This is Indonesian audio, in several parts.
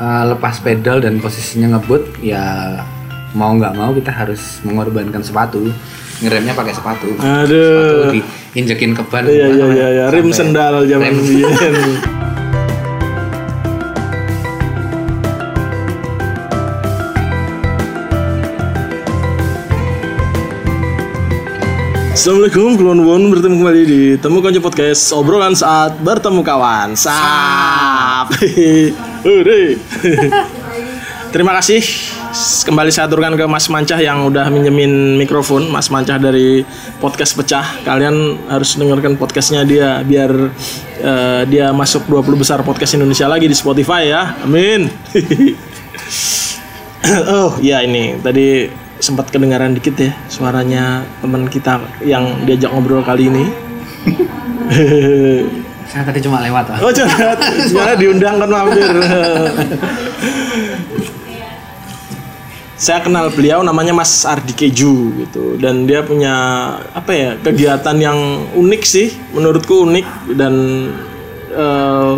eh, lepas pedal dan posisinya ngebut ya mau nggak mau kita harus mengorbankan sepatu ngeremnya pakai sepatu Aduh. sepatu diinjekin ke ban Iya iya iya ya. rim sendal zaman biyen. Assalamualaikum, kulon won bertemu kembali di Temu Konco Podcast obrolan saat bertemu kawan. Sap. Hore. Terima kasih kembali saya aturkan ke Mas Mancah yang udah minjemin mikrofon Mas Mancah dari podcast pecah. Kalian harus dengarkan podcastnya dia biar eh, dia masuk 20 besar podcast Indonesia lagi di Spotify ya. Amin. oh ya ini tadi sempat kedengaran dikit ya suaranya teman kita yang diajak ngobrol kali ini. saya tadi cuma lewat lah Oh jangan, jangan diundang kan mampir. Saya kenal beliau namanya Mas Ardi Keju gitu dan dia punya apa ya kegiatan yang unik sih menurutku unik dan eh,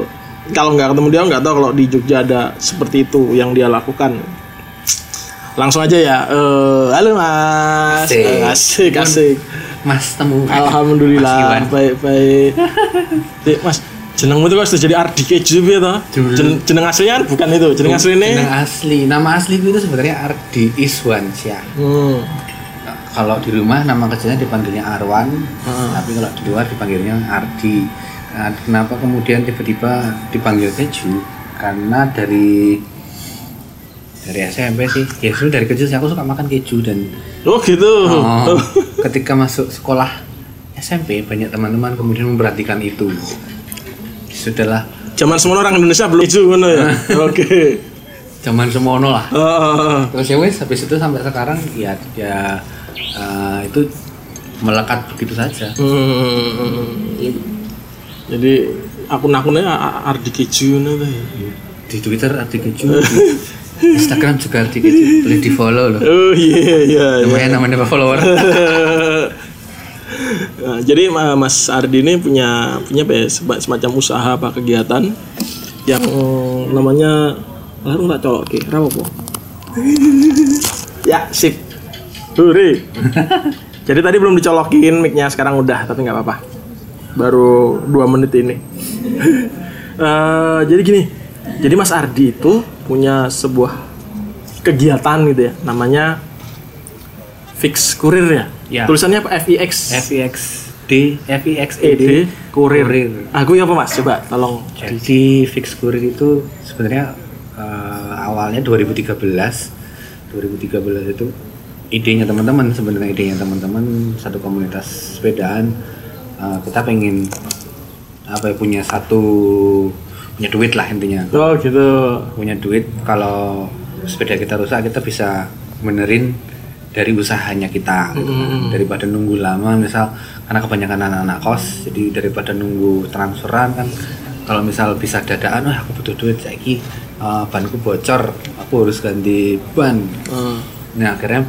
kalau nggak ketemu dia nggak tahu kalau di Jogja ada seperti itu yang dia lakukan. Langsung aja ya. Eh, halo Mas. Asik. Asik asik. mas temu Alhamdulillah baik baik. Dek, Mas, jenengmu itu kok sudah jadi Ardi Keju ya toh? Jeneng aslinya kan bukan itu. Jeneng aslinya Jeneng asli nama asli itu sebenarnya Ardi Iswansyah hmm. kalau di rumah nama kecilnya dipanggilnya Arwan tapi kalau di luar dipanggilnya Ardi Nah, kenapa kemudian tiba-tiba dipanggil keju karena dari dari SMP sih ya dulu dari kecil sih aku suka makan keju dan Oh gitu. oh, ketika masuk sekolah SMP banyak teman-teman kemudian memperhatikan itu sudahlah Zaman semua orang Indonesia belum keju ngono ya. Oke. zaman semono lah Oh, terus ya wes habis itu sampai sekarang ya ya eh, itu melekat begitu saja hmm. Jadi akun-akunnya Ardi Keju tuh ya. di Twitter Ardi Keju Instagram juga Ardi Keju boleh di follow loh Oh iya iya. iya. lumayan namanya follower Nah, jadi Ma- Mas Ardi ini punya punya apa ya, semacam usaha apa kegiatan yang namanya lalu tak colok ke apa ya sip. Hore. jadi tadi belum dicolokin micnya sekarang udah tapi nggak apa-apa. Baru dua menit ini. Eh, jadi gini jadi Mas Ardi itu punya sebuah kegiatan gitu ya namanya fix kurir ya Ya. tulisannya apa FIX FIX D FIX ED kurir. Kurir. Aku apa mas? Coba tolong. Jadi fix kurir itu sebenarnya eh, awalnya 2013 2013 itu idenya teman-teman sebenarnya idenya teman-teman satu komunitas sepedaan eh, kita pengen apa ya punya satu punya duit lah intinya Oh gitu. punya duit kalau sepeda kita rusak kita bisa benerin dari usahanya kita gitu kan. daripada nunggu lama misal karena kebanyakan anak-anak kos jadi daripada nunggu transferan kan kalau misal bisa dadaan wah aku butuh duit saiki eh, banku bocor aku harus ganti ban Hmm. nah akhirnya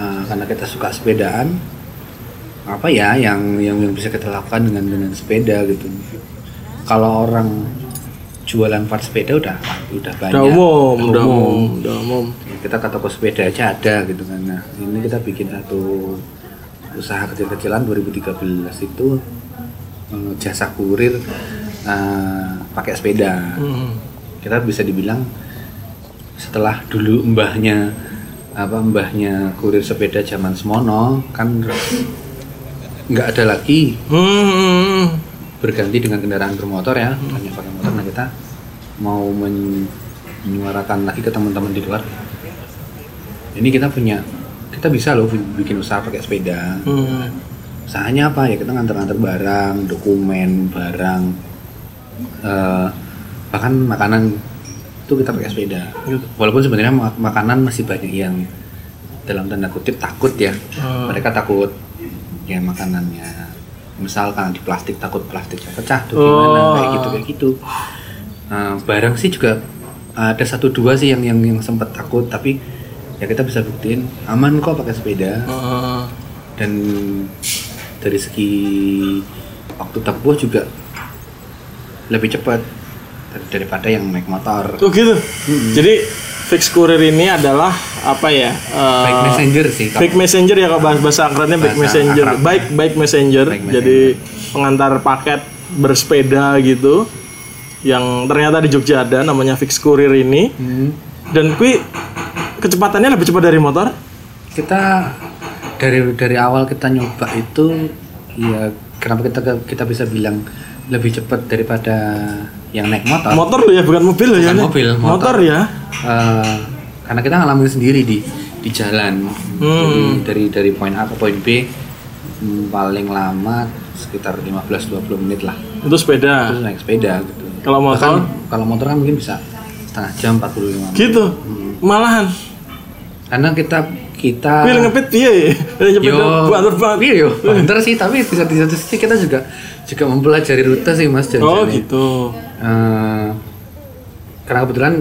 eh, karena kita suka sepedaan apa ya yang yang yang bisa kita lakukan dengan dengan sepeda gitu kalau orang jualan part sepeda udah udah banyak Udah umum, Udah udah umum. udah umum. Ya, kita ke toko sepeda aja ada gitu kan nah ini kita bikin satu usaha kecil-kecilan 2013 itu eh, jasa kurir eh, pakai sepeda Hmm. kita bisa dibilang setelah dulu mbahnya apa mbahnya kurir sepeda zaman semono kan nggak ada lagi Hmm. Berganti dengan kendaraan bermotor ya. Hanya pakai motor. Nah kita mau men- menyuarakan lagi ke teman-teman di luar. Ini kita punya kita bisa loh bi- bikin usaha pakai sepeda. Hmm. usahanya apa? Ya kita nganter-nganter barang dokumen barang eh, bahkan makanan itu kita pakai sepeda. Gitu. walaupun sebenarnya mak- makanan masih banyak yang dalam tanda kutip takut ya. Hmm. mereka takut ya makanannya misalkan di plastik takut plastiknya pecah tuh Oh. gimana kayak gitu kayak gitu Nah, barang sih juga ada satu dua sih yang yang yang sempat takut tapi ya kita bisa buktiin aman kok pakai sepeda Hmm. dan dari segi waktu tempuh juga lebih cepat dar- daripada yang naik motor. Oh gitu. Jadi fix courier ini adalah apa ya? eh, Baik messenger sih. kalau- Fake messenger ya kalau bahasa bahasa baik Bahasa messenger, akrabnya. baik baik messenger. Baik Jadi pengantar paket bersepeda gitu. Yang ternyata di Jogja ada namanya fix courier ini. Hmm. Dan kui kecepatannya lebih cepat dari motor. kita dari dari awal kita nyoba itu ya kenapa kita kita bisa bilang lebih cepat daripada yang naik motor Motor loh ya, bukan mobil loh ya. Mobil, motor. motor. ya. Eh, karena kita ngalamin sendiri di di jalan Hmm. Jadi dari dari poin A ke poin B hmm, paling lama sekitar 15-20 menit lah Itu sepeda. terus naik sepeda gitu Kalau motor Bahkan kalau motor kan mungkin bisa setengah jam 45 menit gitu. Malahan. karena kita kita Kui ngepit piye? Nyepet Yo, banter banget. iya yo, banter sih. Tapi di satu, di satu sisi kita juga juga mempelajari rute sih mas. Jadi, Oh gitu. eh, karena kebetulan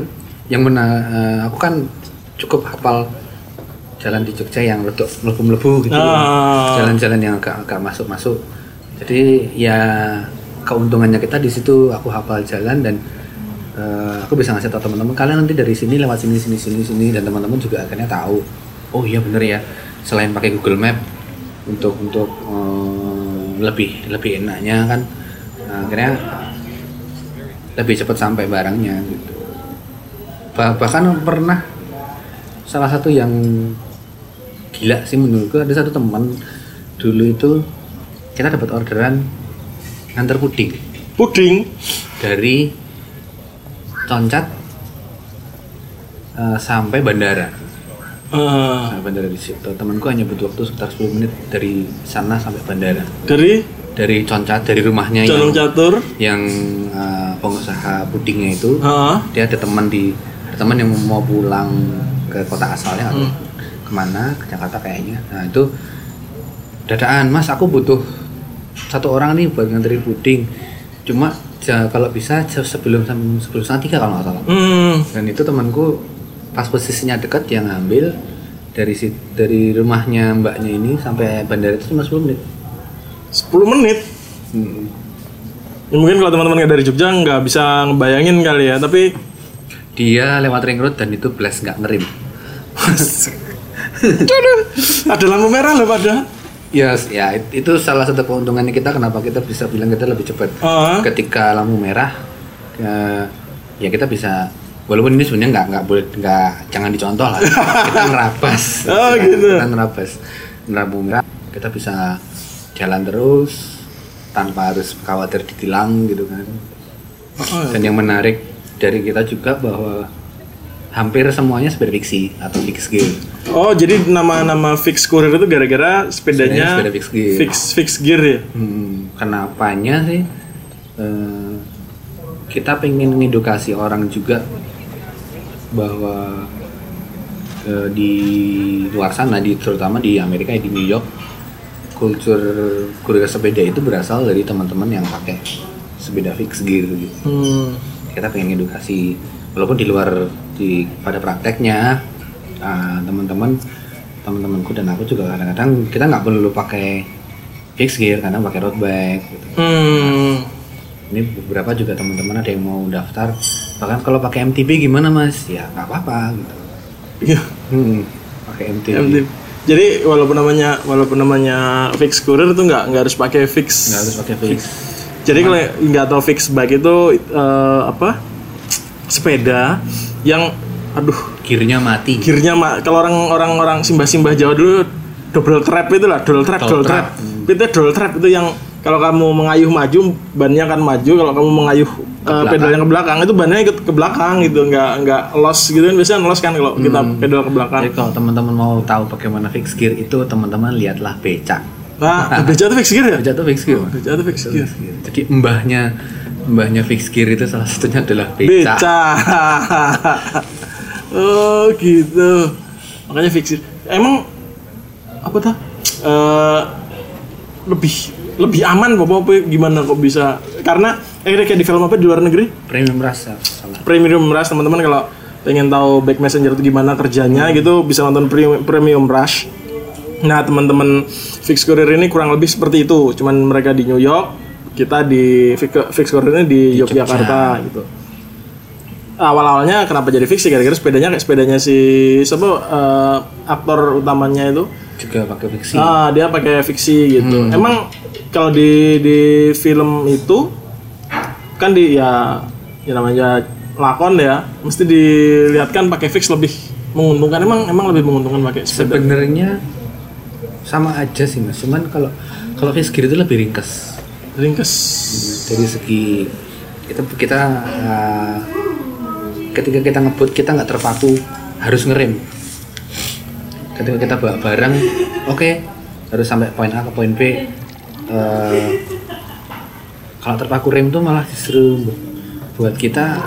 yang benar, eh, aku kan cukup hafal jalan di Jogja yang letuk melebu-melebu gitu. Ah. Jalan-jalan yang agak agak masuk-masuk. Jadi ya keuntungannya kita di situ aku hafal jalan dan eh, aku bisa ngasih tahu teman-teman kalian nanti dari sini lewat sini sini sini sini dan teman-teman juga akhirnya tahu oh iya bener ya selain pakai Google Map untuk untuk eh, lebih lebih enaknya kan. Akhirnya lebih cepat sampai barangnya gitu. Bah- bahkan pernah salah satu yang gila sih menurutku ada satu teman dulu itu kita dapat orderan nganter puding. Puding. dari Concat eh, sampai bandara Eh, sampai bandara di situ. Temanku hanya butuh waktu sekitar 10 menit dari sana sampai bandara. Dari? Dari Concat dari rumahnya yang Jalung Catur. yang eh, pengusaha pudingnya itu. Heeh. dia ada teman di ada teman yang mau pulang ke kota asalnya atau ke mana ke Jakarta kayaknya. Nah itu dadaan mas aku butuh satu orang nih buat nganterin puding. Cuma ja- kalau bisa se- sebelum sebelum setengah tiga kalau nggak salah. Hmm. dan itu temanku pas posisinya dekat yang ngambil dari si dari rumahnya mbaknya ini sampai bandara itu cuma 10 menit 10 menit. Hmm. Ya, mungkin kalau teman-teman nggak dari Jogja nggak bisa ngebayangin kali ya, tapi dia lewat ring road dan itu blast nggak ngerim ada lampu merah loh pada. Ya, ya it- itu salah satu keuntungannya kita kenapa kita bisa bilang kita lebih cepat. Heeh. Ketika lampu merah, ya kita bisa walaupun ini sebenarnya nggak nggak boleh nggak jangan dicontoh lah. kita ngerabas. Oh, Kita- gitu. Kita ngerabas. Lampu merah kita bisa jalan terus tanpa harus khawatir ditilang gitu kan. Heeh. Dan yang menarik dari kita juga bahwa hampir semuanya sepeda fiksi atau fix gear. Oh, jadi nama-nama fix courier itu gara-gara sepedanya Sepeda fix gear. fix fix gear ya. Hmm, kenapanya sih? eh, kita pengen ngedukasi orang juga bahwa eh, di luar sana, di terutama di Amerika di New York, kultur kurir sepeda itu berasal dari teman-teman yang pakai sepeda fix gear gitu. Hmm. Kita pengen ngedukasi, walaupun di luar di pada prakteknya ah, teman-teman teman-temanku dan aku juga kadang-kadang kita nggak perlu pakai fix gear karena pakai road bike gitu. Hmm. ini beberapa juga teman-teman ada yang mau daftar bahkan kalau pakai MTB gimana mas ya nggak apa-apa gitu Iya. hmm, pakai MTB MT. Jadi walaupun namanya walaupun namanya fix courier itu nggak nggak harus pakai fix. nggak harus pakai fix Jadi kalau nggak tahu fix bike itu eh, apa? Sepeda yang aduh gearnya mati gearnya ma- kalau orang orang orang simbah simbah Jawa dulu double trap itu lah double trap double Double trap, trap. itu double trap itu yang kalau kamu mengayuh maju bannya akan maju. Kalau kamu mengayuh eh, belakang. pedal yang ke belakang itu bannya ikut ke belakang gitu. Nggak nggak loss gitu kan. Biasanya loss kan kalau kita Hmm. pedal ke belakang. Jadi kalau teman-teman mau tahu bagaimana fix gear itu teman-teman lihatlah becak nah beca itu fix gear ya? Becak itu fix gear Mas. beca itu fix gear. Jadi mbahnya mbahnya fix gear itu salah satunya adalah becak beca. Oh gitu. Makanya fix gear. Emang apa tuh? Eh, lebih lebih aman bapak apa gimana kok bisa? Karena akhirnya kayak di film apa di luar negeri? Premium rasa salah. Premium Rush teman-teman kalau pengen tahu Back Messenger itu gimana kerjanya gitu bisa nonton Premium, Premium Rush. Nah teman-teman Fix Courier ini kurang lebih seperti itu. Cuman mereka di New York, kita di Fix, Fix Courier ini di, Yogyakarta gitu. awal-awalnya kenapa jadi fiksi gara-gara sepedanya kayak sepedanya si siapa eh, aktor utamanya itu juga pakai fiksi. Ah dia pakai fiksi gitu. Emang kalau di di film itu kan di ya ya namanya lakon ya mesti dilihatkan pakai fix lebih menguntungkan. Emang emang lebih menguntungkan pakai sebenarnya sama aja sih mas. Cuman kalau kalau gear itu lebih ringkas ringkes. Dari segi kita kita uh, ketika kita ngebut kita nggak terpaku harus ngerem ketika kita bawa barang oke harus sampai poin A ke poin B. Uh, kalau terpaku rem tuh malah justru buat kita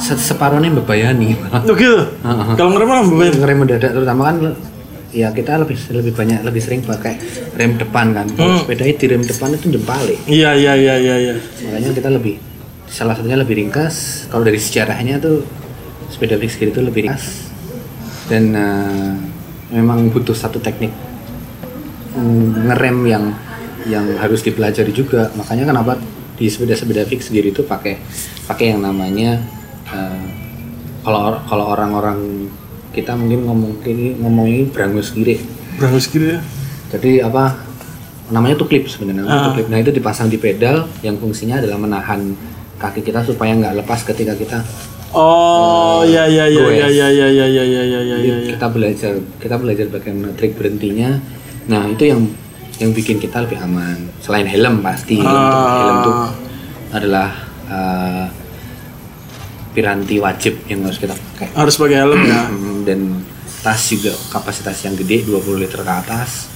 se- separuhnya membayani. Malah oh gitu kalau ngerem malah beban ngerem mendadak terutama kan ya kita lebih lebih banyak lebih sering pakai rem depan kan. Kalau sepeda di rem depan itu jempale iya iya iya iya iya. Makanya kita lebih salah satunya lebih ringkas. Kalau dari sejarahnya tuh sepeda fixed gear itu lebih ringkas. Dan eh, memang butuh satu teknik mm, ngerem yang yang harus dipelajari juga. Makanya kenapa di sepeda-sepeda fixed gear itu pakai pakai yang namanya eh, kalau kalau orang-orang kita mungkin ngomong ini ngomongin brangus kiri berangus gitu ya? Jadi apa namanya tuh clip sebenarnya tuh clip. Nah itu dipasang di pedal yang fungsinya adalah menahan kaki kita supaya nggak lepas ketika kita oh iya iya iya iya iya iya iya iya iya iya iya iya kita belajar kita belajar bagaimana trik berhentinya. Nah itu yang yang bikin kita lebih aman. Selain helm pasti Ah. helm tuh adalah uh, piranti wajib yang harus kita pakai. harus pakai helm ya Hmm, Dan tas juga kapasitas yang gede 20 liter ke atas.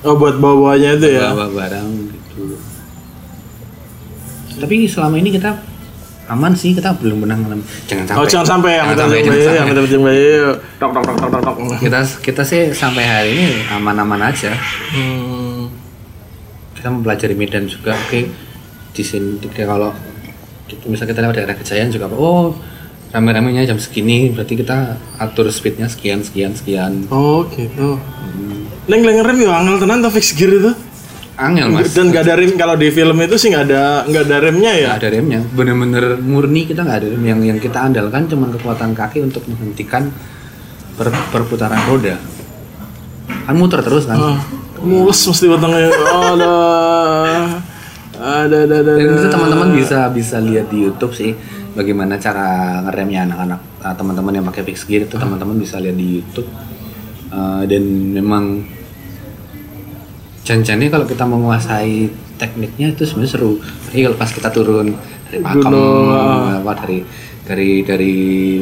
oh buat bawa bawanya itu ya bawa barang gitu tapi selama ini kita aman sih kita belum pernah ngalamin jangan sampai. Oh jangan sampai ya Jangan minta sampai, minta jangan ya sampai. minta minta ya tok tok tok tok tok. Kita kita sih sampai hari ini aman-aman aja. Hmm. kita mempelajari medan juga oke. Di sini kayak kalau gitu, misal kita lewat daerah kejayaan juga oh rame-ramenya jam segini berarti kita atur speednya sekian sekian sekian. Oh gitu. Neng neng rem ya angel tenan tuh fix gear itu angel mas. Dan gak ada rem kalau di film itu sih nggak ada nggak ada remnya ya? Nggak ada remnya. Bener-bener murni kita nggak ada rem yang yang kita andalkan cuma kekuatan kaki untuk menghentikan per- perputaran roda. Kan muter terus kan? Ah, mulus mesti batangnya. Ada ada ada ada dan itu teman-teman bisa bisa lihat di YouTube sih bagaimana cara ngeremnya anak-anak ah, teman-teman yang pakai fixed gear itu teman-teman bisa lihat di YouTube. Ah, dan memang janjinya kalau kita menguasai tekniknya itu sebenarnya seru. Jadi kalau pas kita turun dari Pakem, apa dari dari dari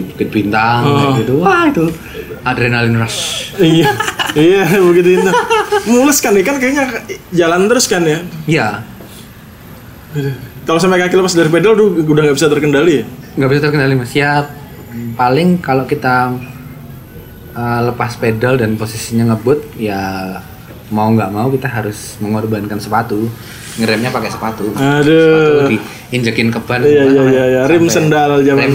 Bukit Bintang kayak gitu, wah itu adrenalin rush. iya iya begitu itu mulus kan ya kan kayaknya jalan terus kan ya? Iya, kalau sampai kaki lepas dari pedal udah udah nggak bisa terkendali ya? Nggak bisa terkendali mas. Ya paling kalau kita uh, lepas pedal dan posisinya ngebut, ya mau nggak mau kita harus mengorbankan sepatu, ngeremnya pakai sepatu. aduh Sepatu diinjekin ke ban. iya iya iya iya rim sendal zaman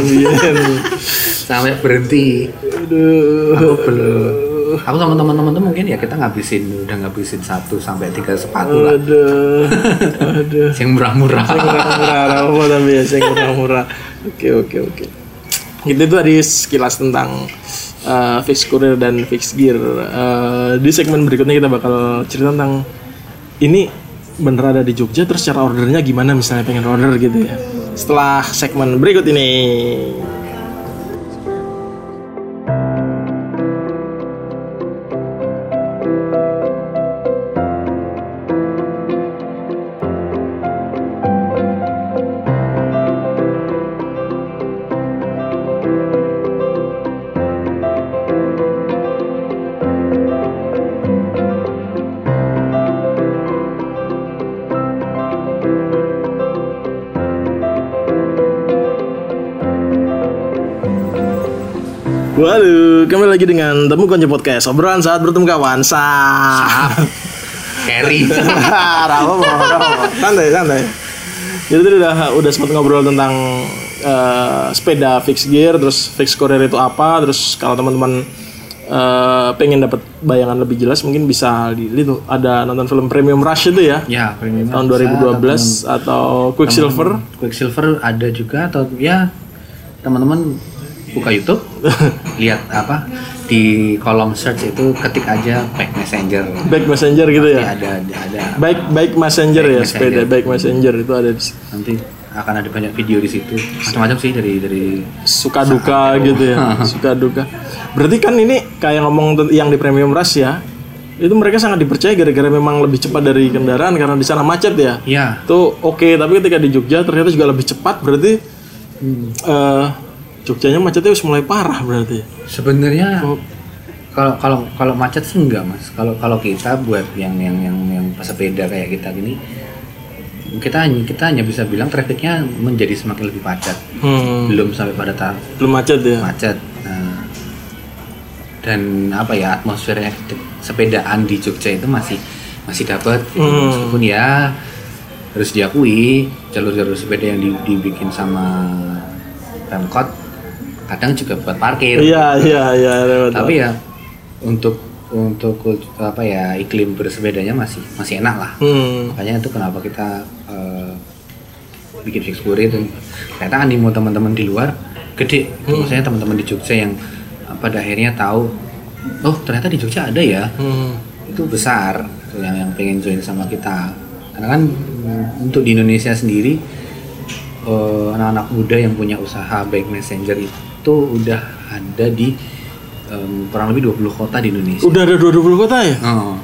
sampai berhenti. aduh Aku belum. Aku sama teman-teman tuh mungkin ya kita ngabisin udah ngabisin satu sampai tiga sepatu lah. aduh aduh Yang murah-murah. Sing murah-murah apa tapi ya sing murah-murah. Oke oke oke. Itu tadi sekilas tentang uh, fix courier dan fix gear. Uh, di segmen berikutnya kita bakal cerita tentang ini bener ada di Jogja terus cara ordernya gimana misalnya pengen order gitu ya. Setelah segmen berikut ini. Kembali lagi dengan Temu Konco Podcast. Obrolan saat bertemu kawan. Sap Carry. Rawa, rawa. Santai, santai. Jadi tadi udah, udah sempat ngobrol tentang eh, sepeda fix gear Terus fix courier itu apa Terus kalau teman-teman eh, pengen dapat bayangan lebih jelas Mungkin bisa di itu ada nonton film Premium Rush itu ya? Ya, premium Tahun bisa, 2012 atau Quicksilver? Quicksilver ada juga atau ya teman-teman buka YouTube. Lihat apa di kolom search itu ketik aja back messenger. Baik messenger gitu Nanti ya. ada ada Baik baik messenger ya Messenger. sepeda baik messenger itu ada di nanti akan ada banyak video di situ. Macam-macam sih dari dari suka duka gitu ya? Suka duka. Berarti kan ini kayak ngomong yang di premium rush ya itu mereka sangat dipercaya gara-gara memang lebih cepat dari kendaraan karena di sana macet ya? Ya itu oke tapi ketika di Jogja ternyata juga lebih cepat berarti eh Jogjanya macetnya harus mulai parah berarti. Sebenarnya kalau kalau kalau macet sih enggak mas. Kalau kalau kita buat yang yang yang yang pesepeda kayak kita gini kita hanya kita hanya bisa bilang trafiknya menjadi semakin lebih padat hmm, belum sampai pada tahap belum macet ya? macet. Nah, dan apa ya atmosfernya sepedaan di Jogja itu masih masih dapat Hmm. meskipun ya harus diakui jalur-jalur sepeda yang di- dibikin sama Pemkot kadang juga buat parkir. Iya iya iya lewat. tapi ya untuk untuk apa ya iklim bersepedanya masih masih enak lah. Hmm, makanya itu kenapa kita eh, bikin fix kurir dan ternyata animo teman-teman di luar gede. Maksudnya teman-teman di Jogja yang pada akhirnya tahu oh ternyata di Jogja ada ya. Hmm, itu besar yang yang pengen join sama kita. Karena kan untuk di Indonesia sendiri eh, anak-anak muda yang punya usaha baik messenger itu udah ada di em, kurang lebih 20 kota di Indonesia udah ada 20 kota ya Oh.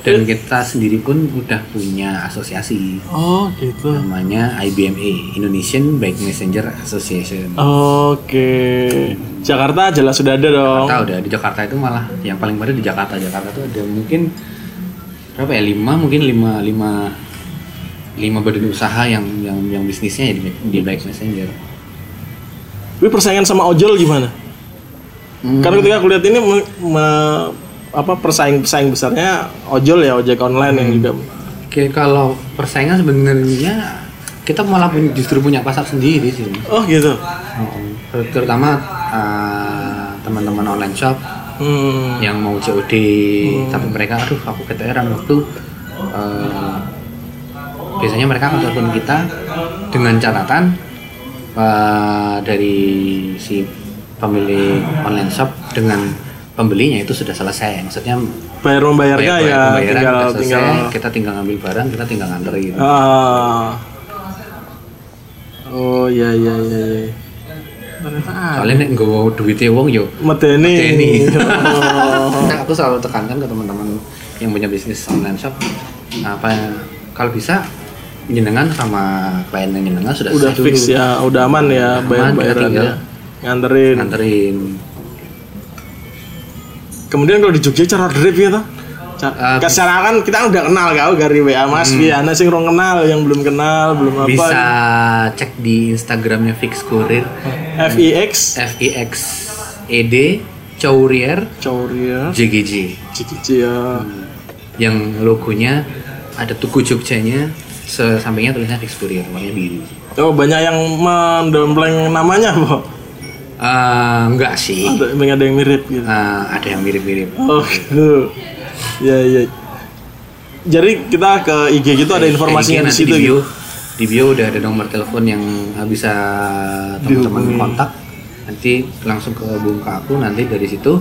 Dan kita sendiri pun udah punya asosiasi oh gitu namanya IBMA Indonesian Bike Messenger Association. oke Jakarta jelas sudah ada dong Jakarta udah di Jakarta itu malah yang paling pada di Jakarta. Jakarta tuh ada mungkin berapa ya lima mungkin lima lima lima badan usaha yang yang yang bisnisnya ya di, di Bike Messenger. Tapi persaingan sama ojol gimana? Hmm. Karena ketika aku lihat ini me- me- apa persaing pesaing besarnya ojol ya ojek online yang juga Oke kalau persaingan sebenarnya kita malah punya- justru punya pasar sendiri sih. oh gitu. Oh, ter- terutama uh, teman-teman online shop Hmm. yang mau COD tapi mereka aduh aku keteteran waktu uh, biasanya mereka akan telepon kita dengan catatan uh, dari si pemilik online shop dengan pembelinya itu sudah selesai maksudnya Bayar membayarnya bayar- ya pembayaran tinggal selesai, tinggal. kita tinggal ngambil barang kita tinggal nganterin Ah. Oh iya iya iya. iya. Soalnya nek nggawa duitnya wong yo Medeni. Medeni. Oh. Nah, aku selalu tekankan ke teman-teman yang punya bisnis online shop apa kalau bisa jenengan sama klien yang jenengan sudah udah fix dulu. ya, udah aman ya bayar bayarannya. tinggal. Nganterin. nganterin. Kemudian kalau di Jogja cara drip gitu. Ah, Uh, secara kan kita udah kenal kau dari WA Mas Hmm. Piana sih orang kenal yang belum kenal belum apa. Bisa cek di Instagramnya Fix Kurir FIX FIX ED Courier. Cauria JGJ Cikici ya. Yang logonya ada tugu Jogjanya sampingnya tulisnya Fix Courier warnanya biru. Oh banyak yang mendompleng namanya bu Eh, enggak sih. Ada, ada yang mirip gitu. Eh, ada yang mirip-mirip. Oh gitu. Ya ya jadi kita ke IG gitu ada informasinya di situ di bio, gitu. Di bio udah ada nomor telepon yang bisa teman-teman kontak. Nanti langsung ke hubung ke aku nanti dari situ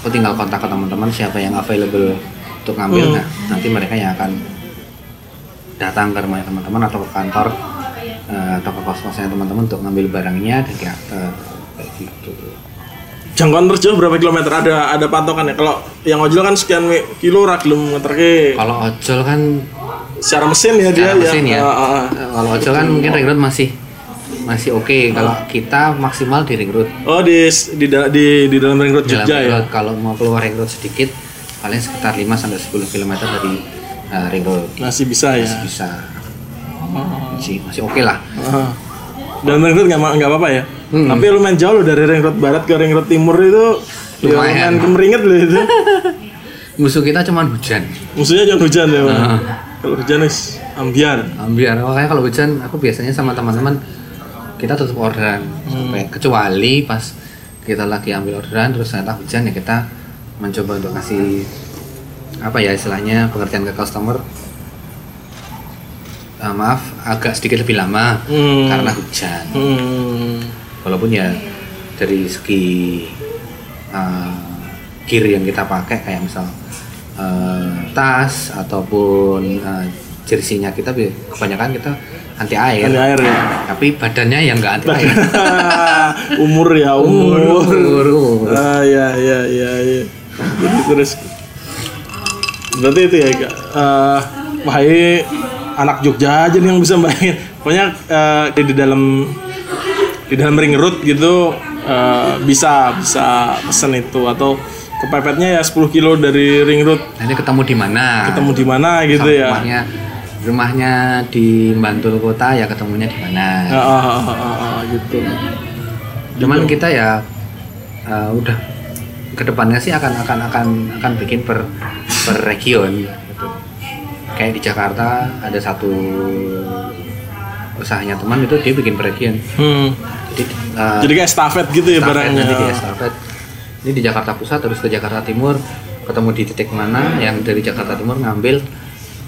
aku tinggal kontak ke teman-teman siapa yang available untuk ngambil. Hmm. nah nanti mereka yang akan datang ke rumah teman-teman atau ke kantor eh, atau ke kos-kosnya teman-teman untuk ngambil barangnya dan diantar kayak gitu. Jangkauan terjauh berapa kilometer? Ada ada patokan ya? Kalau yang ojol kan sekian kilo rak belum ngeterke. Kalau ojol kan secara mesin ya dia secara mesin ya, Ah, ah, ah. Eh, kalau ojol kan mungkin ring road masih masih oke. Kalau kita maksimal di ring road. Oh di di di, di dalam ring road Jogja ya? kalau mau keluar ring road sedikit paling sekitar 5 sampai 10 km dari uh, ring road masih bisa ya? Bisa. Masih masih oke lah. Ah. dalam ring road nggak nggak apa-apa ya? Hmm. tapi lumayan jauh loh dari ring road barat ke ring road timur itu. Ya lumayan. Lumayan. kemeringet loh itu. Musuh kita cuman hujan. Musuhnya jangan hujan ya Bang. Ah. kalau hujan is ambiar. Biar makanya kalau hujan aku biasanya sama teman-teman kita tetap orderan. Sampai kecuali pas kita lagi ambil orderan terus ternyata hujan ya kita mencoba untuk kasih apa ya istilahnya pengertian ke customer Ah, maaf agak sedikit lebih lama Hmm. karena hujan hmm. walaupun ya dari segi uh, gear yang kita pakai kayak misal uh, tas ataupun uh, jersinya kita kebanyakan kita anti air, Anti air, ya. tapi badannya yang enggak anti air umur ya umur. Umur, umur. Ah ya ya ya ya. Terus berarti itu ya Kak. Eh, wahai anak Jogja aja nih yang bisa bayangin. Pokoknya eh, di dalam di dalam ring road gitu eh, bisa bisa pesen itu atau kepepetnya ya 10 kilo dari ring road nanti ketemu di mana ketemu di mana gitu Sama ya. rumahnya rumahnya di Bantul kota ya ketemunya di mana Ah, ah, ah, ah, ah, gitu. cuman kita ya uh, udah ke depannya sih akan akan akan akan bikin per per region gitu. kayak di Jakarta ada satu usahanya teman itu dia bikin per region Hmm. jadi uh, Jadi kayak stafet gitu ya estafet, barangnya. nanti dia estafet. ini di Jakarta Pusat terus ke Jakarta Timur ketemu di titik mana yang dari Jakarta Timur ngambil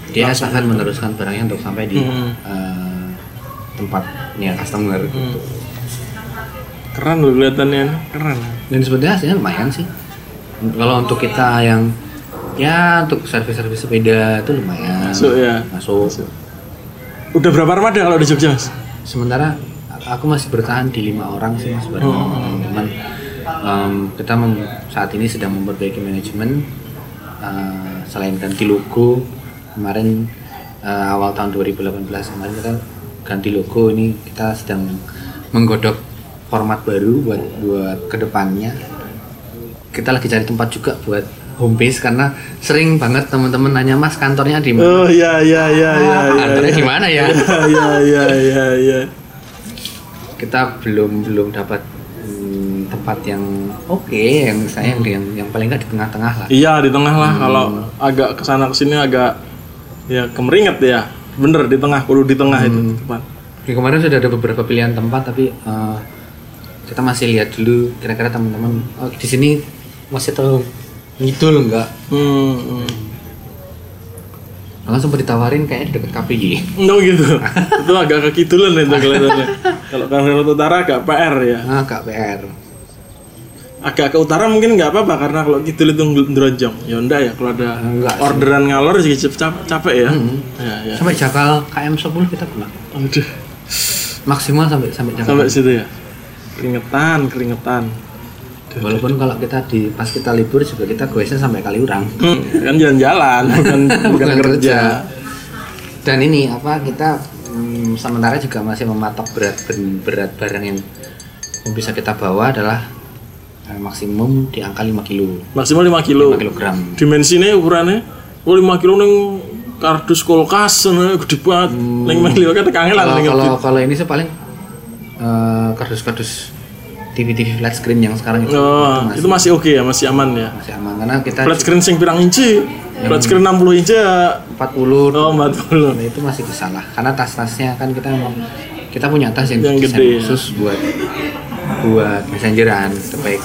dia estafet meneruskan barangnya untuk sampai di Hmm. uh, tempatnya customer gitu. Keren loh kelihatannya, keren. dan sebetulnya hasilnya lumayan sih kalau untuk kita yang ya untuk servis-servis sepeda itu lumayan. Masuk ya. masuk. Udah berapa armada kalau di Jogja mas? sementara aku masih bertahan di lima orang sih mas sama teman-teman. Em, kita mem- saat ini sedang memperbaiki manajemen Eh, selain ganti logo kemarin eh, awal tahun 2018 kemarin kita ganti logo ini kita sedang menggodok format baru buat buat ke depannya kita lagi cari tempat juga buat home base karena sering banget teman-teman nanya mas kantornya di mana Oh iya iya iya iya. Ah, iya, kantornya di mana ya Iya iya iya iya. kita belum belum dapat hmm, tempat yang oke yang saya yang, yang yang paling nggak di tengah-tengah lah Iya di tengah lah kalau agak ke sana ke sini agak ya kemeringet ya. Bener di tengah, kudu di tengah itu teman. Di kemarin sudah ada beberapa pilihan tempat tapi eh, kita masih lihat dulu kira-kira teman-teman oh, di sini masih terlalu ngidul nggak Hmm, hmm. Malah sempat ditawarin kayaknya di dekat KPI Oh gitu. itu agak kekitulan itu kelihatannya. kalau Kalimantan Utara agak PR ya. ah kak PR Agak ke utara mungkin nggak apa-apa karena kalau kidul itu ndronjong. Ya enggak ya kalau ada Enggak sih. orderan ngalor sih capek, ya. Ya ya. sampai Jakal KM 10 kita pernah Aduh. maksimal sampai sampai Jakal Sampai situ ya. Keringetan, keringetan. Walaupun kalau kita di pas kita libur juga kita goesnya sampai Kaliurang. Hmm, kan jalan-jalan, bukan, bukan kerja. dan ini apa kita mm, sementara juga masih mematok berat berat barang yang yang bisa kita bawa adalah eh, maksimum di angka 5 kilo. Maksimal 5 kilo. 5 kilogram. Dimensinya ukurannya oh 5 kilo neng kardus kulkas gede banget. Neng 5 kilo kan kangelan kalau neng kalau kalau ini sih paling eh, kardus-kardus TV-TV flat screen yang sekarang itu, Oh, itu masih oke ya, masih aman ya. masih aman karena kita Flat screen sing pirang inci? Flat screen 60 inci ya 40 Oh, 40. Nah, itu masih bisa lah karena tas-tasnya kan kita memang kita punya tas yang, Yang gede, ya. khusus buat buat messengeran baik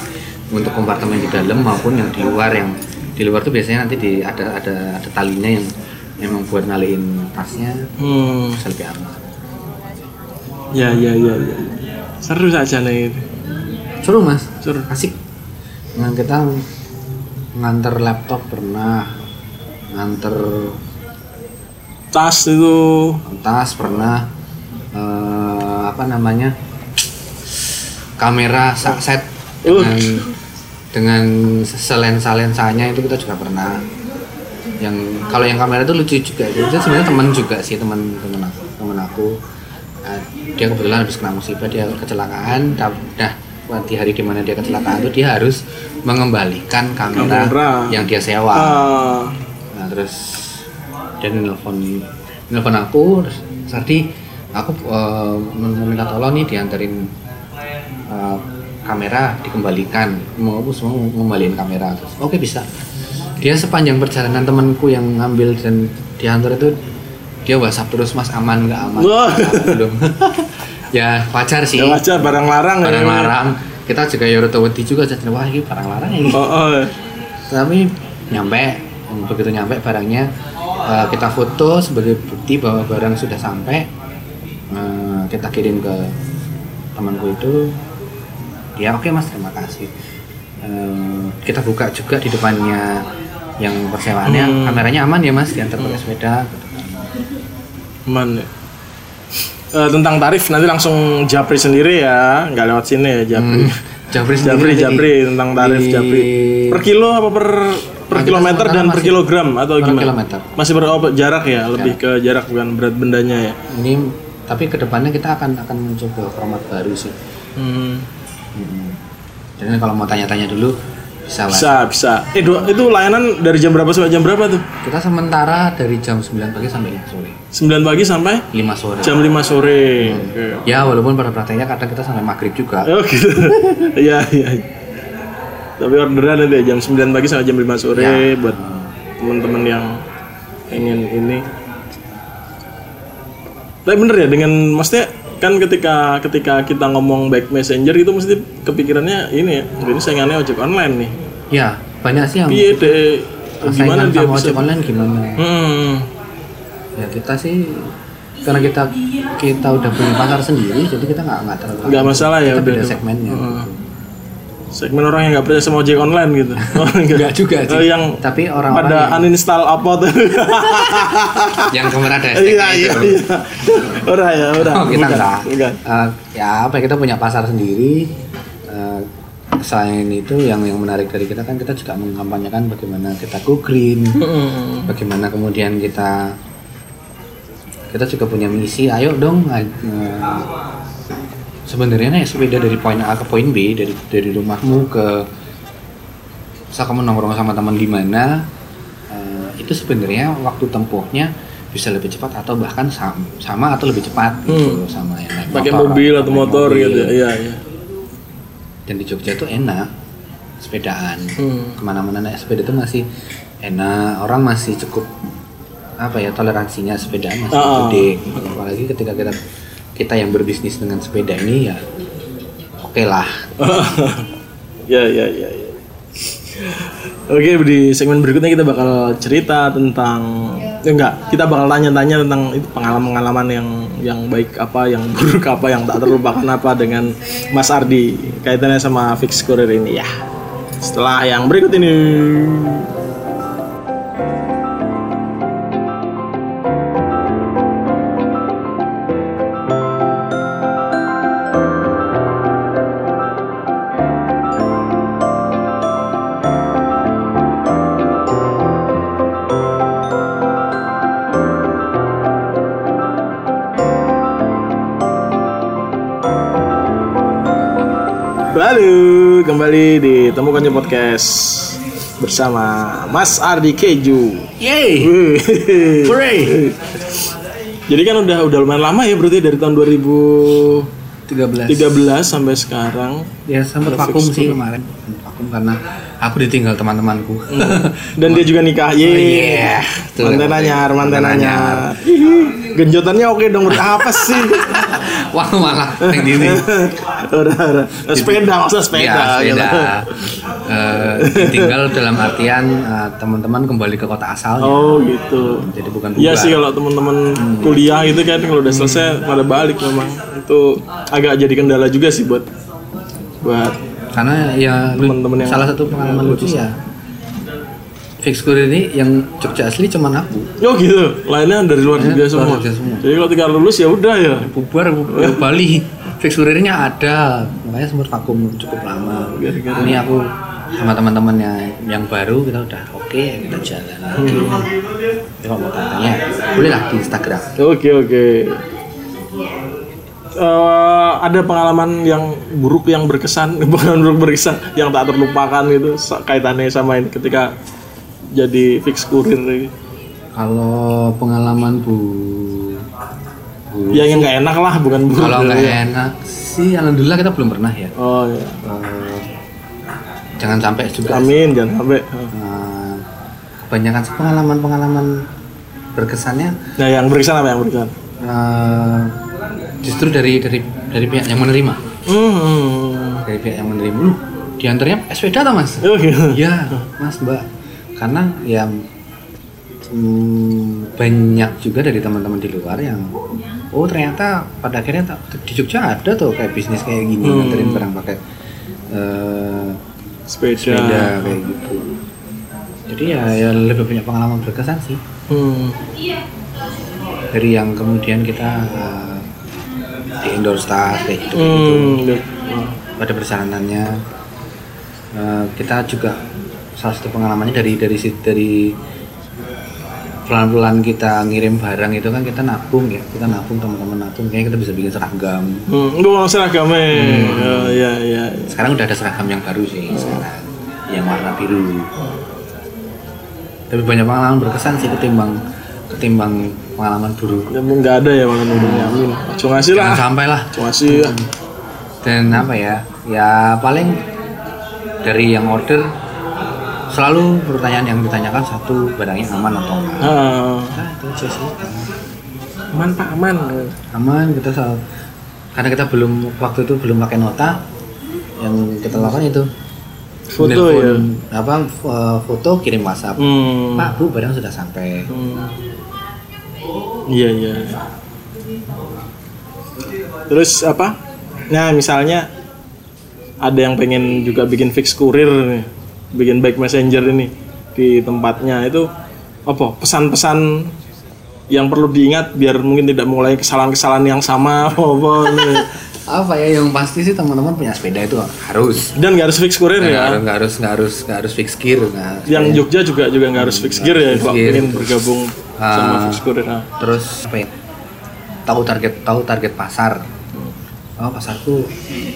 untuk kompartemen di dalam maupun yang di luar yang di luar tuh biasanya nanti di ada ada ada talinya yang memang buat ngalihin tasnya Hmm. bisa lebih aman Ya, ya, ya, ya. Seru saja nih. Seru mas. Seru. asik. Nah, kita nganter laptop pernah nganter Tas itu. Tas pernah eh, apa namanya kamera sa- set. Uh. dengan dengan selensa lensanya itu kita juga pernah. Yang kalau yang kamera itu lucu juga itu sebenarnya teman juga sih teman teman aku teman aku. Nah, dia kebetulan habis kena musibah dia kecelakaan. Nah di hari di mana dia kecelakaan itu dia harus mengembalikan kamera, Kamera. yang dia sewa. Ah, nah terus dia nelfon nelfon aku terus Sardi aku eh, mau minta tolong nih dianterin eh, kamera dikembalikan. Mau aku semua mau ngembaliin kamera. Terus oke bisa. Dia sepanjang perjalanan temanku yang ngambil dan diantar itu dia whatsapp terus mas aman nggak? Aman Wah. belum ya wajar sih. Ya wajar barang larang ya. barang larang. Kita juga ya udah wedi juga jadi wah ini barang larang ini. Oh, oh. tapi nyampe begitu nyampe barangnya eh, kita foto sebagai bukti bahwa barang sudah sampai. Eh, kita kirim ke temanku itu. Dia oke mas. Terima kasih. Eh, kita buka juga di depannya yang persewaannya. Hmm. kameranya aman ya mas diantar pakai sepeda. Gitu aman ya. Eh, tentang tarif nanti langsung Japri sendiri ya. Nggak lewat sini ya Japri. Sendiri Japri nanti Japri di- tentang tarif di- Japri. Per kilo apa per per kita kilometer dan per kilogram atau per gimana? kilometer. masih ber oh, jarak ya? Lebih ke jarak bukan berat bendanya ya? Ini tapi ke depannya kita akan akan mencoba format baru sih. Hmm. Mm-mm. jadi kalau mau tanya-tanya dulu bisa lah bisa bisa eh dua, itu layanan dari jam berapa sampai jam berapa tuh kita sementara dari jam 9 pagi sampai 5 sore 9 pagi sampai 5 sore jam 5 sore Oke. ya walaupun pada prakteknya kadang kita sampai maghrib juga Oh gitu. Iya iya. Tapi orderan ya, jam 9 pagi sampai jam 5 sore Ya. buat teman-teman yang ingin ini. Tapi bener ya dengan maksudnya kan ketika ketika kita ngomong back messenger itu mesti kepikirannya ini ya ini saingannya ojek online nih. Ya banyak sih yang piye deh gimana dia sama bisa ojek online gimana? Hmm. ya kita sih karena kita kita udah punya pasar sendiri jadi kita nggak nggak terlalu nggak masalah ya kita udah beda segmennya segmen orang yang nggak percaya sama ojek online gitu oh, Nggak juga sih. Oh, yang tapi orang-orang pada yang, uninstall apa tuh yang kemarin ada iya iya iya udah ya udah Oh, kita enggak. bukan. Eh, ya apa ya, kita punya pasar sendiri. Eh, selain itu yang yang menarik dari kita kan kita juga mengkampanyekan bagaimana kita go green, bagaimana kemudian kita kita juga punya misi. Ayo dong. eh, sebenarnya naik sepeda dari poin A ke poin B dari dari rumahmu ke misal kamu nongkrong sama teman di mana eh, itu sebenarnya waktu tempuhnya bisa lebih cepat atau bahkan sama, sama atau lebih cepat gitu sama yang naik pakai motor mobil atau motor mobil. gitu ya iya dan di Jogja itu enak sepedaan Hmm. ke mana-mana naik sepeda itu masih enak orang masih cukup apa ya toleransinya sepedaan masih Ah. gede gitu. apalagi ketika kita kita yang berbisnis dengan sepeda ini ya oke lah ya ya ya ya. Oke di segmen berikutnya kita bakal cerita tentang ya enggak kita bakal tanya-tanya tentang itu pengalaman-pengalaman yang yang baik apa yang buruk apa yang tak terlupakan apa dengan Mas Ardi kaitannya sama fix courier ini ya. Setelah yang berikut ini kembali di Temukannya Podcast bersama Mas Ardi Keju. Yeay Wih. Hooray Jadi kan udah udah lumayan lama ya berarti dari tahun 2013 13 sampai sekarang. ya sempat vakum sih kemarin vakum karena aku ditinggal teman-temanku Dan dia juga nikah. Ye. Oh, iya. Tuh, Mantan anyar, mantan anyar. Genjotannya oke dong. Apa sih? wah malah di ini udah, udah. Sepeda maksudnya sepeda. ya, sepeda. Eh, ditinggal dalam artian eh, teman-teman kembali ke kota asalnya Oh gitu. jadi bukan Iya sih kalau teman-teman kuliah itu kan kalau udah selesai pada balik memang itu agak jadi kendala juga sih buat buat karena ya lu- Teman-teman yang salah satu pengalaman lucu ya. Fix courier ini yang Jogja asli cuman aku. Oh gitu. Lainnya dari luar luar semua. Jogja semua. Jadi kalau tinggal lulus ya udah ya. bubar bubar. Bali. Fix couriernya ada. Makanya sempat vakum cukup lama. Gara-gara. ini aku sama teman-teman yang yang baru kita udah oke kita jalan lagi. Jadi kalau mau tanya boleh lah di Instagram. Oke oke. Eh, ada pengalaman yang buruk yang berkesan, pengalaman buruk berkesan yang tak terlupakan gitu kaitannya sama ini ketika jadi fix kurir ini. kalau pengalaman bu, bu Ya yang nggak enak lah, bukan buruk. kalau nggak ya. enak sih alhamdulillah kita belum pernah ya Oh ya. Eh, jangan sampai juga Amin jangan sampai. eh, kebanyakan sih pengalaman-pengalaman berkesannya Nah yang berkesan apa yang berkesan? Justru dari dari dari pihak yang menerima Hmm. dari pihak yang menerima lu di antaranya sepeda atau mas Oh. Iya, Mas Mbak. Karena ya mm, banyak juga dari teman-teman di luar yang oh ternyata pada akhirnya di Jogja ada tuh kayak bisnis kayak gini Hmm. nganterin barang pakai eh, sepeda, sepeda kayak gitu jadi ya, ya lebih banyak pengalaman berkesan sih Hmm. dari yang kemudian kita eh, di indoor stars kayak gitu, Hmm. gitu. pada perjalanannya eh, kita juga salah satu pengalamannya dari dari dari pelan-pelan kita ngirim barang itu kan kita nabung ya kita nabung teman-teman nabung kayaknya kita bisa bikin seragam Hmm, mau seragamnya. Oh, iya iya. sekarang udah ada seragam yang baru sih sekarang yang warna biru tapi banyak pengalaman berkesan sih ketimbang ketimbang pengalaman buruk Ya nggak ada ya makan udah nyamin. Cuma jangan lah. sampai lah Cuma ngasih ya. dan apa ya ya paling dari yang order selalu pertanyaan yang ditanyakan satu barangnya aman atau enggak Ah, nah itu aja sih aman pak aman. aman kita selalu karena kita belum waktu itu belum pakai nota yang kita lakukan itu Foto Nelpon, apa foto kirim WhatsApp Hmm. Pak Bu barang sudah sampai Hmm. Iya iya. Terus apa? Nah misalnya ada yang pengen juga bikin fix kurir nih, bikin baik messenger ini di tempatnya. Itu apa? Pesan-pesan yang perlu diingat biar mungkin tidak mulai kesalahan-kesalahan yang sama apa apa ya yang pasti sih teman-teman punya sepeda itu harus. Dan nggak harus fix kurir ya? Nggak harus nggak harus nggak harus fix gear nggak. Yang Jogja juga juga nggak harus fix gear ya kalau ingin bergabung sama Ah. fix kurir nah. terus apa ya? Tahu target tahu target pasar. Oh pasarku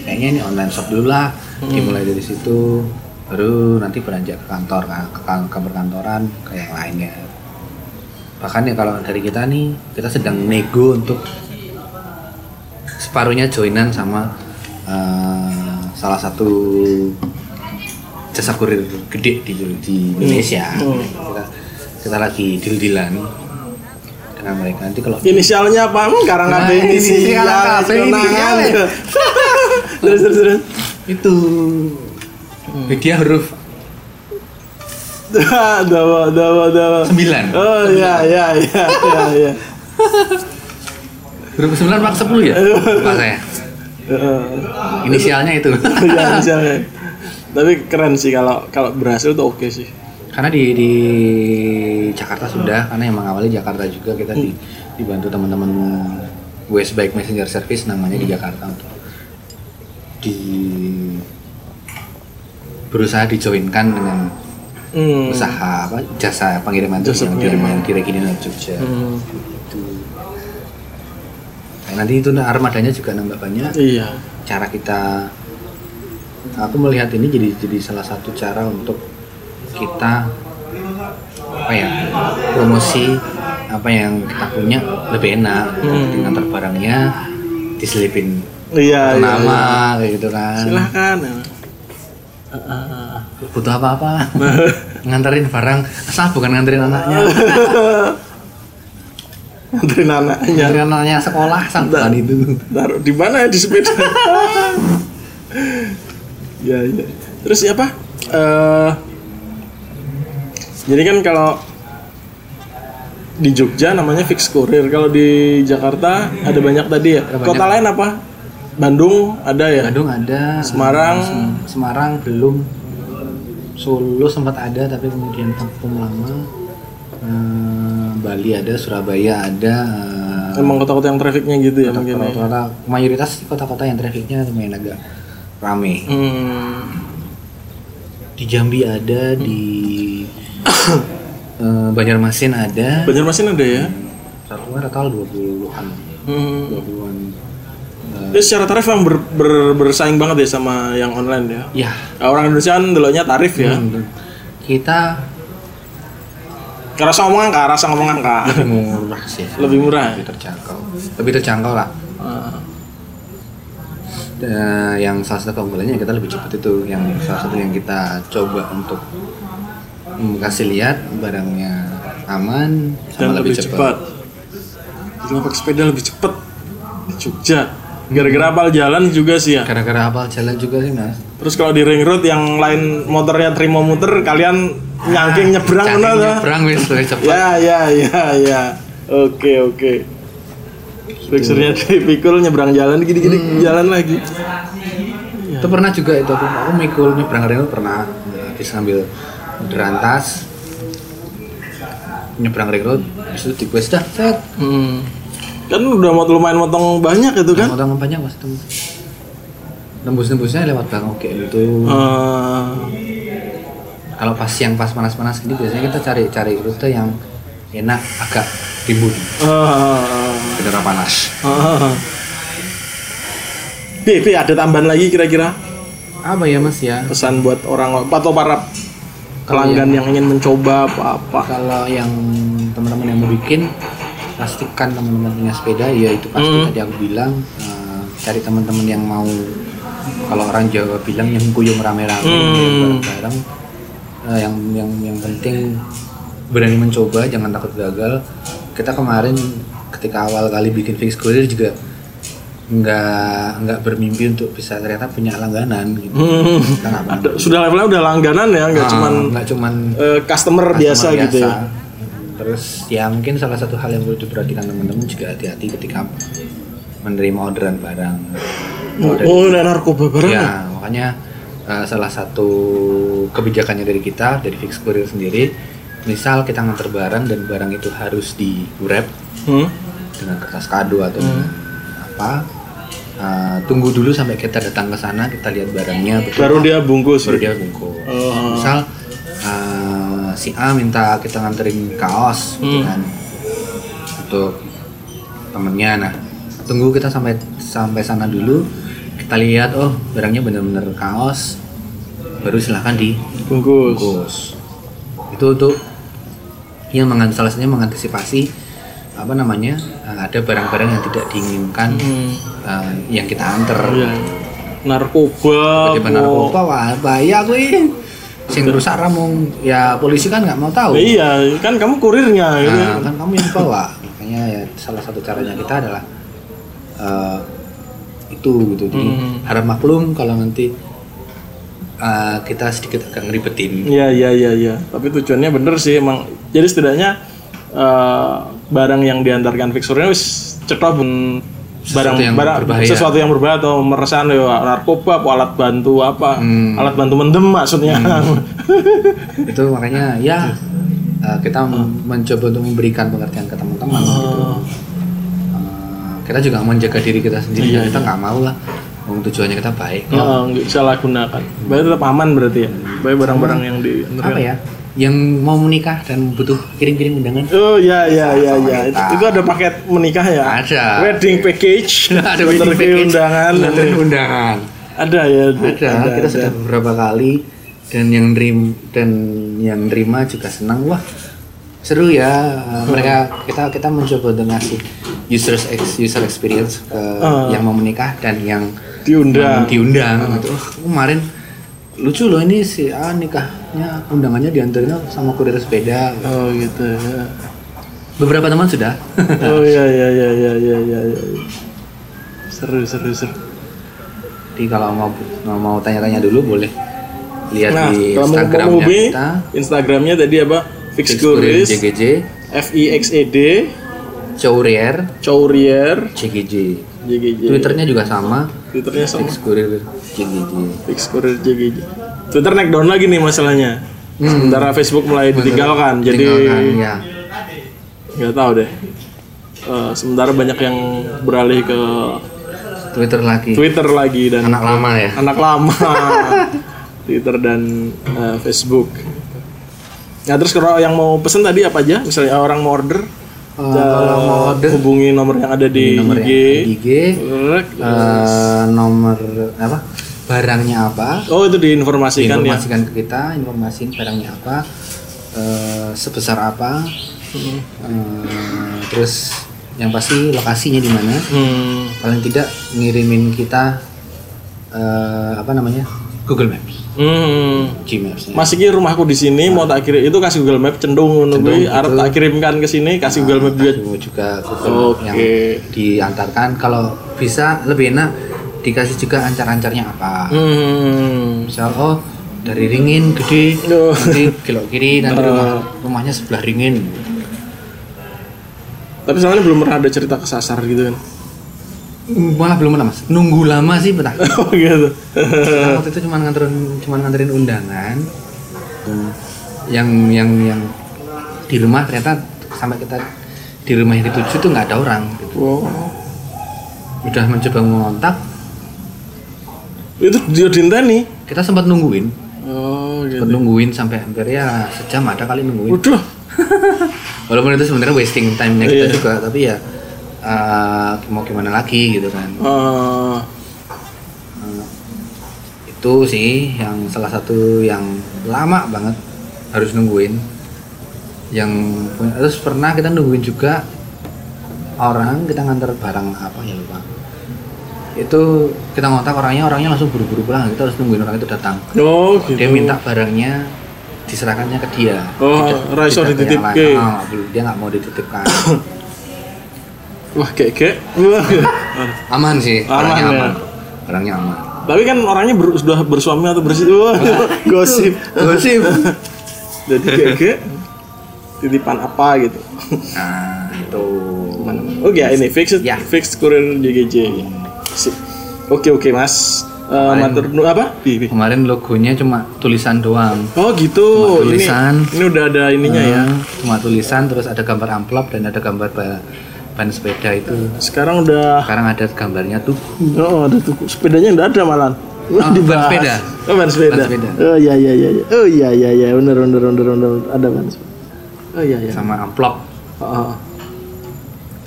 kayaknya ini online shop dulu lah. Dimulai dari situ baru nanti beranjak ke kantor kan, ke, kan- ke perkantoran ke yang lainnya. Bahkan ya kalau dari kita nih kita sedang nego untuk separuhnya joinan sama eh, salah satu jasa kurir gede di, di Indonesia. Hmm. kita kita lagi deal-dealan dengan mereka nanti kalau inisialnya apa? Hmm, karang Nah, ada inisial, inisial apa? kenangan. Terus terus terus. itu media huruf dawa dawa dawa. sembilan Oh iya iya iya iya iya. huruf sembilan mak sepuluh ya saya Heeh. inisialnya itu Iya inisialnya. Tapi keren sih kalau kalau berhasil tuh oke sih. Karena di di Jakarta sudah karena yang mengawali Jakarta juga kita di, dibantu teman-teman West Bike Messenger Service namanya di Jakarta untuk di berusaha dijoinkan dengan Hmm. usaha apa jasa pengiriman Jasa yang pengiriman. di Regina Jogja Hmm. Gitu. Nah, nanti itu armadanya juga nambah banyak Iya. cara kita aku melihat ini jadi jadi salah satu cara untuk kita apa ya promosi apa yang kita punya lebih enak Hmm. dengan barangnya diselipin Iya iya. nama kayak gitu kan Silahkan. butuh apa-apa nganterin barang asal bukan nganterin anaknya Anterin anaknya. nganterin anaknya sekolah sampai itu Taruh di mana ya di sepeda? ya, ya. Terus siapa? Eh jadi kan kalau di Jogja namanya fix kurir. Kalau di Jakarta ada banyak tadi ya. Ada Kota lain apa? Bandung ada ya. Bandung ada Semarang. Sem- Semarang belum Solo sempat ada tapi kemudian vakum lama Eh, Bali ada Surabaya ada eh, Emang kota-kota yang trafficnya gitu ya mungkin. ya. kota-kota mayoritas kota-kota yang trafficnya lumayan agak rame Hmm. di Jambi ada di eh, Banjarmasin ada Banjarmasin ada ya. satu total 20-an Hmm. 20-an Jadi secara tarif yang ber- ber- bersaing banget ya sama yang online ya. ya Orang Indonesia kan deloknya tarif ya. hmm, kita Rasa ngomong angka, rasa ngomong angka. lebih murah sih Lebih murah. lebih terjangkau lebih terjangkau lah Ah. Eh, yang salah satu keunggulannya kita lebih cepat itu yang salah satu yang kita coba untuk kasih lihat barangnya aman dan sama lebih, cepat. Jadi pakai sepeda lebih cepat di Jogja. Gara-gara apal jalan juga sih ya. gara-gara hafal jalan juga sih mas Terus kalau di ring road yang lain motornya terima muter, kalian nyangking nyebrang mana tuh? nyebrang wis lebih cepat Ya ya ya ya. Oke oke. Fixernya dipikul nyebrang jalan gini-gini jalan lagi. Itu pernah juga itu aku, aku mikul nyebrang ring road pernah Nah, habis ngambil berantas nyebrang ring road habis itu request dah set. Hmm. Kan udah mau lumayan motong banyak itu kan? kan banyak mas. Tembus nembus-nembusnya lewat bang oke itu. Eh, kalau pas yang pas panas-panas gini biasanya kita cari cari rute yang enak agak timbun. Eh, udara panas Pi, ada tambahan lagi kira-kira? Apa ya mas ya? Pesan buat orang atau para pelanggan yang ingin mencoba apa-apa. kalau yang teman-teman yang mau bikin pastikan teman-teman punya sepeda ya itu pasti Hmm. tadi aku bilang eh, cari teman-teman yang mau kalau orang Jawa bilang yang kuyung rame-rame Hmm. bareng-bareng Eh, yang yang yang penting berani mencoba jangan takut gagal kita kemarin ketika awal kali bikin fix courier juga nggak nggak bermimpi untuk bisa ternyata punya langganan gitu Hmm. Ada- Sudah levelnya udah langganan ya, nggak Ah, cuman nggak cuman eh, customer, biasa, customer gitu ya. Terus ya mungkin salah satu hal yang perlu diperhatikan teman-teman juga hati-hati ketika menerima orderan barang. Oh, Kalau oh ada narkoba barang. ya? ya makanya uh, salah satu kebijakannya dari kita dari Fix Courier sendiri, misal kita nganter barang dan barang itu harus di wrap Hmm? dengan kertas kado atau dengan apa, uh, tunggu dulu sampai kita datang ke sana kita lihat barangnya betul Baru dia bungkus. baru gitu. dia bungkus. Oh. Misal uh, si A minta kita nganterin kaos gitu Hmm. kan untuk temennya. Nah tunggu kita sampai sampai sana dulu. Kita lihat oh barangnya bener-bener kaos. Baru silahkan Bungkus. dibungkus. Itu untuk yang mengan salah satunya mengantisipasi apa namanya uh, ada barang-barang yang tidak diinginkan Hmm. uh, yang kita anter. Iya. Narkoba. Tiba kok. narkoba wah bahaya gue. Sing rusak ramung ya polisi kan nggak mau tahu. Iya, kan kamu kurirnya. Nah, kan kamu yang bawa. Makanya ya salah satu caranya kita adalah eh, itu gitu. Jadi Hmm. harap maklum kalau nanti eh, kita sedikit agak ngeribetin. Iya, iya, iya, iya. Tapi tujuannya bener sih emang. Jadi setidaknya eh, barang yang diantarkan fixurnya wis cetok pun barang Sesuatu yang barang berbahaya. sesuatu yang berbahaya atau meresan ya narkoba alat bantu apa Hmm. alat bantu mendem maksudnya itu makanya ya eh, kita mencoba untuk memberikan pengertian ke teman-teman gitu. Eh, kita juga menjaga diri kita sendiri. Iya, kita nggak mau lah. Wong tujuannya kita baik. Heeh, nggak salah gunakan berarti tetap aman berarti ya baik barang-barang yang di apa ya yang mau menikah dan butuh kirim-kirim undangan? Oh ya ya ya ya. itu, itu ada paket menikah ya? Ada. wedding package. Ada wedding package undangan. dan undangan. Ada ya ada, kita sudah beberapa kali. Dan yang dream dan yang nerima juga senang. Wah seru ya. Uh, mereka kita kita mencoba untuk ngasih users ex, user experience ke Ah. yang mau menikah dan yang diundang. diundang. Gitu. Oh, kemarin lucu loh ini si A nikahnya undangannya diantarin sama kurir sepeda. Oh gitu ya. Beberapa teman sudah. Oh ya ya ya ya ya ya, ya. seru seru seru. Jadi kalau mau mau tanya-tanya dulu boleh lihat nah di Instagramnya kita. Instagramnya tadi apa? Fix Fix Courier Kuris JGJ F I X E D Courier Courier JGJ JGJ Twitternya juga sama. Twitternya sama. Fix Courier JGJ Fix Courier JGJ Twitter naik down lagi nih masalahnya. Sementara Facebook mulai ditinggalkan jadi Hmm. Ya nggak tahu deh. Eh, sementara banyak yang beralih ke Twitter lagi. Twitter lagi dan anak lama ya. anak lama. Twitter dan eh, Facebook. Nah terus kalau yang mau pesen tadi apa aja? Misalnya orang mau order Eh, kalau mau order hubungi nomor yang ada di nomor IG yang di IG Rek. eh, nomor apa? Barangnya apa? Oh itu diinformasikan ya? Informasikan ke kita informasiin barangnya apa eh, sebesar apa. Hmm. eh, terus yang pasti lokasinya di mana. Hmm. paling tidak ngirimin kita eh, apa namanya Google Maps. Hmm. Gmaps Mas iki rumahku di sini mau tak kirim itu kasih Google Map cendung ngono kuwi arep tak kirimkan ke sini kasih Google Map juga. Juga Google Oke. yang diantarkan. Kalau bisa lebih enak dikasih juga ancar-ancarnya apa. Hmm. misal oh dari ringin gede nanti belok kiri nanti rumah rumahnya sebelah ringin. Tapi soalnya belum pernah ada cerita kesasar gitu kan malah belum pernah mas nunggu lama sih betah Oh gitu. Kita waktu itu cuma nganterin cuma nganterin undangan Hmm. yang yang yang di rumah ternyata sampai kita di rumah yang dituju tuh nggak ada orang gitu. Wow. udah mencoba mengontak Itu dia dinteni. kita sempat nungguin Oh gitu. sempat nungguin sampai hampir ya sejam ada kali nungguin Waduh. walaupun itu sebenarnya wasting time-nya kita Iya. juga tapi ya eh, mau gimana lagi gitu kan. Eh, Eh, itu sih yang salah satu yang lama banget harus nungguin. Yang terus pernah kita nungguin juga orang kita nganter barang apa ya lupa. Itu kita ngontak orangnya orangnya langsung buru-buru pulang. Kita harus nungguin orang itu datang. Oh gitu. dia minta barangnya diserahkannya ke dia. Oh, Tidak- tidak ke belum. dia nggak mau dititipkan Wah kayak kayak. Aman sih Aman, barangnya ya. aman barangnya aman Tapi kan orangnya ber- sudah bersuami atau bersih. Wah, gosip. gosip Jadi kayak kayak titipan apa gitu. nah itu Oke, ini fixed Ya. fixed kurir JGJ. Sip. Oke oke mas. Eh, Kemarin- matur apa? Kemarin logonya cuma tulisan doang Oh gitu. Cuma tulisan. Ini ini udah ada ininya ya. Hmm, cuma tulisan terus ada gambar amplop dan ada gambar ba- ban sepeda itu Sekarang udah. sekarang ada gambarnya tuh Oh ada tuh sepedanya udah ada malah. Oh, ban sepeda. Oh ban sepeda. Ban sepeda. Oh iya iya iya. iya. Oh iya iya iya. Bener bener bener bener ada ban sepeda. Oh iya iya. sama amplop Oh, oh.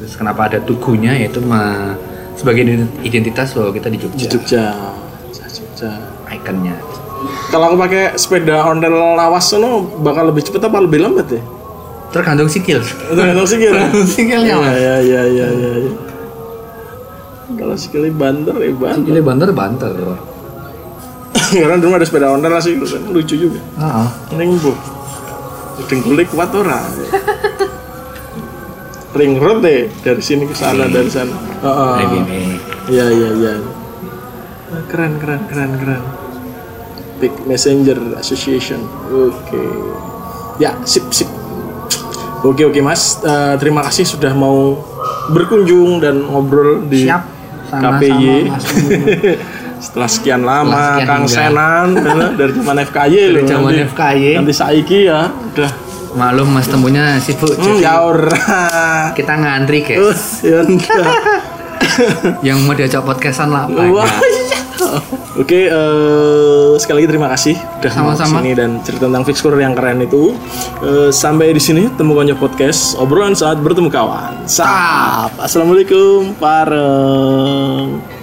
terus kenapa ada tugunya yaitu ma- sebagai identitas bahwa kita di Jogja, Di Jogja. Jogja. ikonnya Kalau aku pakai sepeda ondel lawas sono bakal lebih cepet apa lebih lambat ya? Tergantung sikil Tergantung sih kira. sikilnya mas Iya iya iya iya. iya. Kalau sekali banter ya banter. sikilnya banter banter Karena dulu ada sepeda ondel sih lucu juga. ah Ning bu. Dengkulnya kuat ora. Ring road deh dari sini ke sana dari sana. Ini ini Iya iya iya. Keren keren keren keren. Big Messenger Association. Oke. Ya sip sip. Oke oke mas. Eh, terima kasih sudah mau berkunjung dan ngobrol di siap sama KPY. sama Setelah sekian lama Setelah sekian Kang. Senan dari zaman FKY Dari loh. zaman nanti- FKY. Nanti saiki ya udah. maklum mas temunya sibuk Hmm, ya ora. kita ngantri Uh, guys ya enggak. yang mau diajak podcastan lah Wah, banyak iya. Oke, eh, sekali lagi terima kasih udah mau Sama-sama. sini dan cerita tentang Fixcore yang keren itu. Eh, sampai di sini temu konyo podcast obrolan saat bertemu kawan. Sap. Assalamualaikum, pareng.